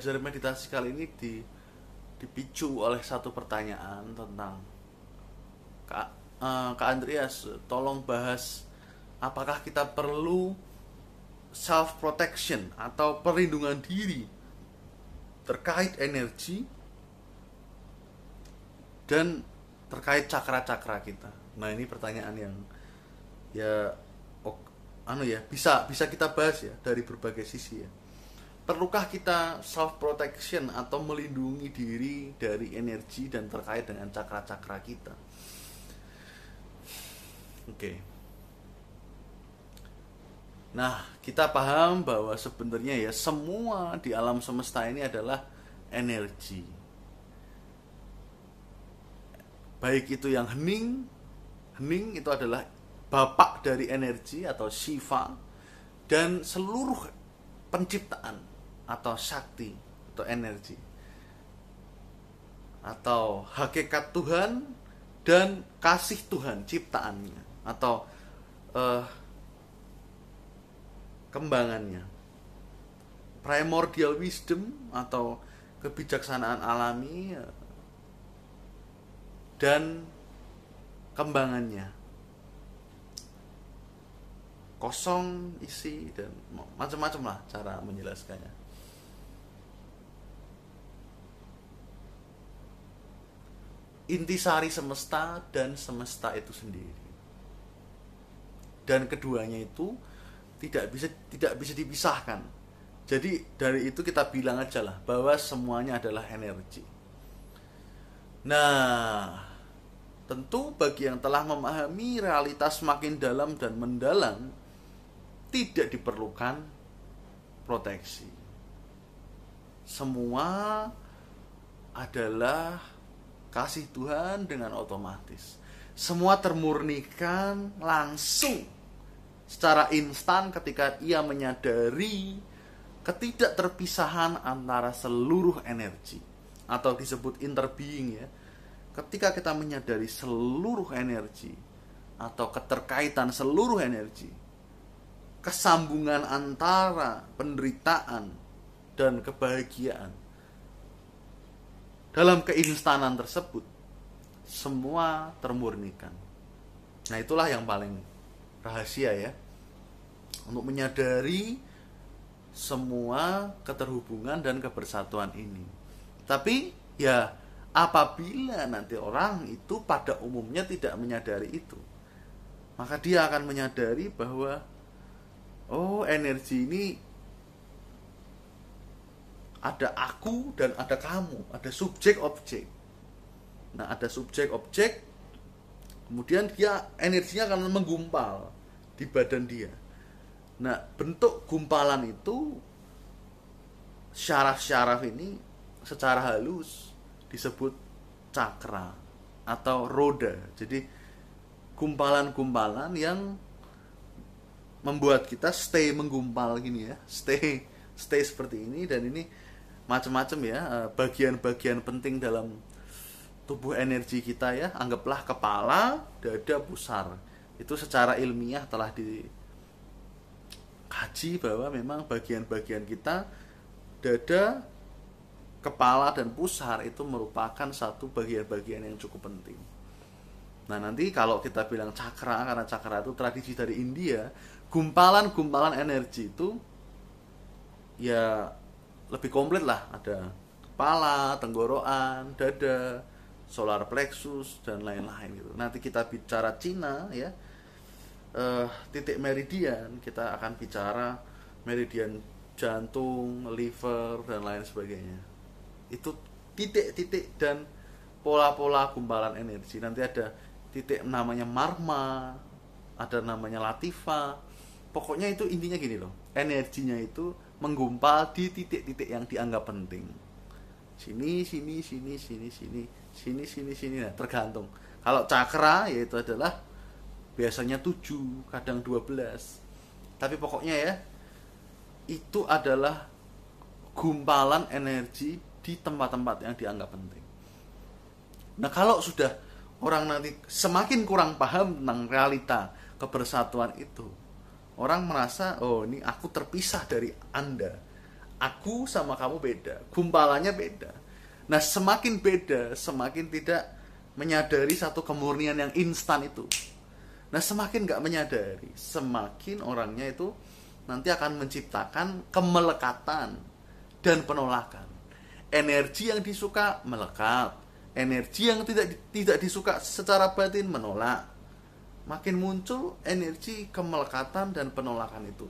belajar meditasi kali ini di dipicu oleh satu pertanyaan tentang Kak uh, Kak Andreas tolong bahas apakah kita perlu self protection atau perlindungan diri terkait energi dan terkait cakra-cakra kita. Nah, ini pertanyaan yang ya oh, anu ya, bisa bisa kita bahas ya dari berbagai sisi ya. Perlukah kita self protection atau melindungi diri dari energi dan terkait dengan cakra-cakra kita? Oke. Okay. Nah, kita paham bahwa sebenarnya ya semua di alam semesta ini adalah energi. Baik itu yang hening, hening itu adalah bapak dari energi atau Shiva dan seluruh penciptaan atau sakti atau energi atau hakikat Tuhan dan kasih Tuhan ciptaannya atau uh, kembangannya. Primordial wisdom atau kebijaksanaan alami ya, dan kembangannya. Kosong isi dan macam-macam lah cara menjelaskannya. Intisari semesta dan semesta itu sendiri. Dan keduanya itu tidak bisa tidak bisa dipisahkan. Jadi dari itu kita bilang aja lah bahwa semuanya adalah energi. Nah, tentu bagi yang telah memahami realitas semakin dalam dan mendalam tidak diperlukan proteksi. Semua adalah kasih Tuhan dengan otomatis. Semua termurnikan langsung secara instan ketika ia menyadari ketidakterpisahan antara seluruh energi atau disebut interbeing ya. Ketika kita menyadari seluruh energi atau keterkaitan seluruh energi, kesambungan antara penderitaan dan kebahagiaan dalam keinstanan tersebut semua termurnikan. Nah, itulah yang paling rahasia ya untuk menyadari semua keterhubungan dan kebersatuan ini. Tapi ya apabila nanti orang itu pada umumnya tidak menyadari itu, maka dia akan menyadari bahwa oh energi ini ada aku dan ada kamu, ada subjek objek. Nah, ada subjek objek kemudian dia energinya akan menggumpal di badan dia nah bentuk gumpalan itu syaraf-syaraf ini secara halus disebut cakra atau roda jadi gumpalan-gumpalan yang membuat kita stay menggumpal gini ya. Stay stay seperti ini dan ini macam-macam ya eh, bagian-bagian penting dalam tubuh energi kita ya. Anggaplah kepala dada pusar. Itu secara ilmiah telah dikaji bahwa memang bagian-bagian kita dada kepala dan pusar itu merupakan satu bagian-bagian yang cukup penting. Nah nanti kalau kita bilang cakra karena cakra itu tradisi dari India gumpalan-gumpalan energi itu ya lebih komplit lah ada kepala, tenggorokan, dada, solar plexus dan lain-lain gitu. Nanti kita bicara Cina ya uh, titik meridian kita akan bicara meridian jantung, liver dan lain sebagainya. Itu titik-titik dan pola-pola gumpalan energi. Nanti ada titik namanya marma, ada namanya latifa. Pokoknya itu intinya gini loh. Energinya itu menggumpal di titik-titik yang dianggap penting. Sini, sini, sini, sini, sini sini sini sini nah tergantung kalau cakra yaitu adalah biasanya 7 kadang 12 tapi pokoknya ya itu adalah gumpalan energi di tempat-tempat yang dianggap penting nah kalau sudah orang nanti semakin kurang paham tentang realita kebersatuan itu orang merasa oh ini aku terpisah dari anda. Aku sama kamu beda. Gumpalannya beda. Nah semakin beda semakin tidak menyadari satu kemurnian yang instan itu. Nah semakin nggak menyadari semakin orangnya itu nanti akan menciptakan kemelekatan dan penolakan. Energi yang disuka melekat. Energi yang tidak tidak disuka secara batin menolak makin muncul energi kemelekatan dan penolakan itu.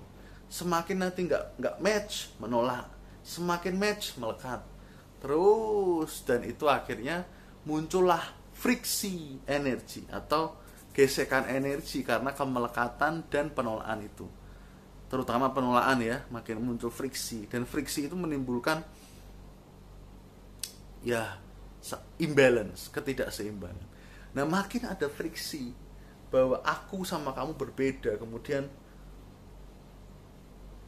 Semakin nanti nggak nggak match menolak. Semakin match melekat. Terus dan itu akhirnya muncullah friksi energi atau gesekan energi karena kemelekatan dan penolakan itu. Terutama penolakan ya makin muncul friksi. Dan friksi itu menimbulkan ya imbalance ketidakseimbangan. Nah makin ada friksi bahwa aku sama kamu berbeda. Kemudian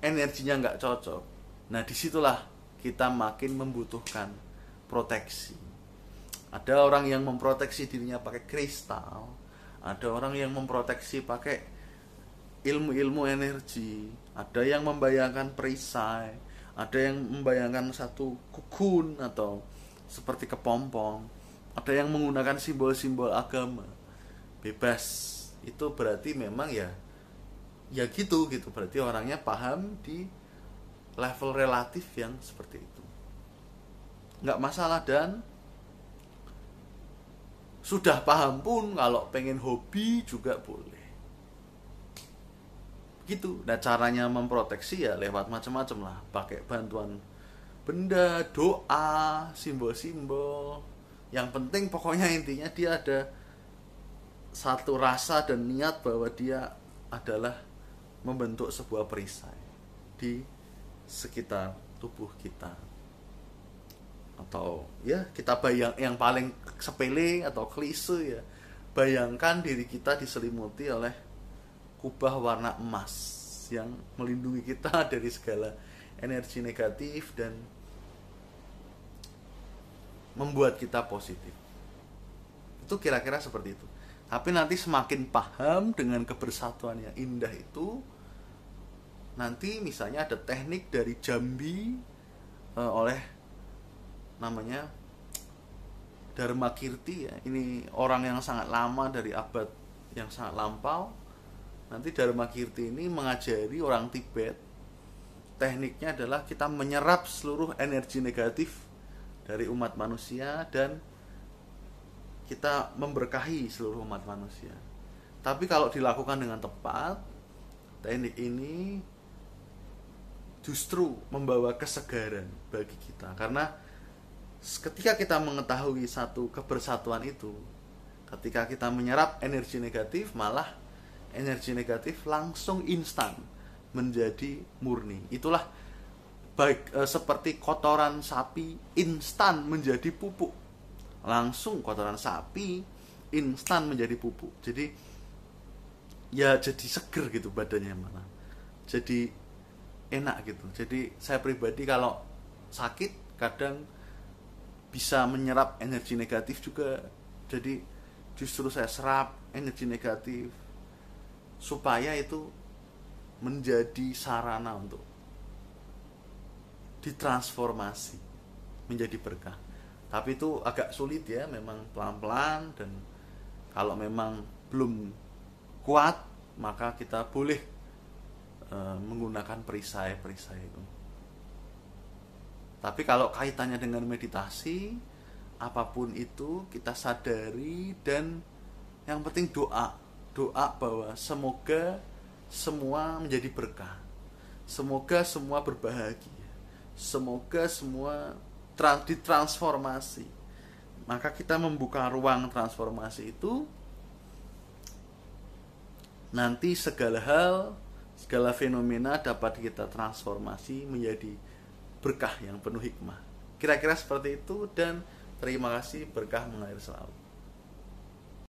energinya nggak cocok. Nah di situlah kita makin membutuhkan proteksi. Ada orang yang memproteksi dirinya pakai kristal ada orang yang memproteksi pakai ilmu-ilmu energi ada yang membayangkan perisai ada yang membayangkan satu kukun atau seperti kepompong ada yang menggunakan simbol-simbol agama bebas. Itu berarti memang ya ya gitu gitu. Berarti orangnya paham di level relatif yang seperti itu. Nggak masalah dan. Sudah paham pun kalau pengen hobi juga boleh. Gitu. Nah caranya memproteksi ya lewat macam-macam lah. Pakai bantuan benda doa simbol-simbol. Yang penting pokoknya intinya dia ada satu rasa dan niat bahwa dia adalah membentuk sebuah perisai di sekitar tubuh kita. Atau ya kita bayang yang paling sepele atau klise ya bayangkan diri kita diselimuti oleh kubah warna emas yang melindungi kita dari segala energi negatif dan membuat kita positif. Itu kira-kira seperti itu tapi nanti semakin paham dengan kebersatuan yang indah itu nanti misalnya ada teknik dari Jambi uh, oleh namanya Dharma Kirti ya. Ini orang yang sangat lama dari abad yang sangat lampau. Nanti Dharma Kirti ini mengajari orang Tibet. Tekniknya adalah kita menyerap seluruh energi negatif dari umat manusia dan kita memberkahi seluruh umat manusia. Tapi kalau dilakukan dengan tepat, teknik ini justru membawa kesegaran bagi kita karena ketika kita mengetahui satu kebersatuan itu, ketika kita menyerap energi negatif, malah energi negatif langsung instan menjadi murni. Itulah baik e, seperti kotoran sapi instan menjadi pupuk langsung kotoran sapi instan menjadi pupuk. Jadi ya jadi seger gitu badannya malah. Jadi enak gitu. Jadi saya pribadi kalau sakit kadang bisa menyerap energi negatif juga. Jadi justru saya serap energi negatif supaya itu menjadi sarana untuk ditransformasi menjadi berkah tapi itu agak sulit ya memang pelan-pelan dan kalau memang belum kuat maka kita boleh e, menggunakan perisai-perisai itu. Tapi kalau kaitannya dengan meditasi apa pun itu kita sadari dan yang penting doa doa bahwa semoga semua menjadi berkah semoga semua berbahagia semoga semua ditransformasi. Maka kita membuka ruang transformasi itu nanti segala hal segala fenomena dapat kita transformasi menjadi berkah yang penuh hikmah. Kira-kira seperti itu dan terima kasih berkah mengalir selalu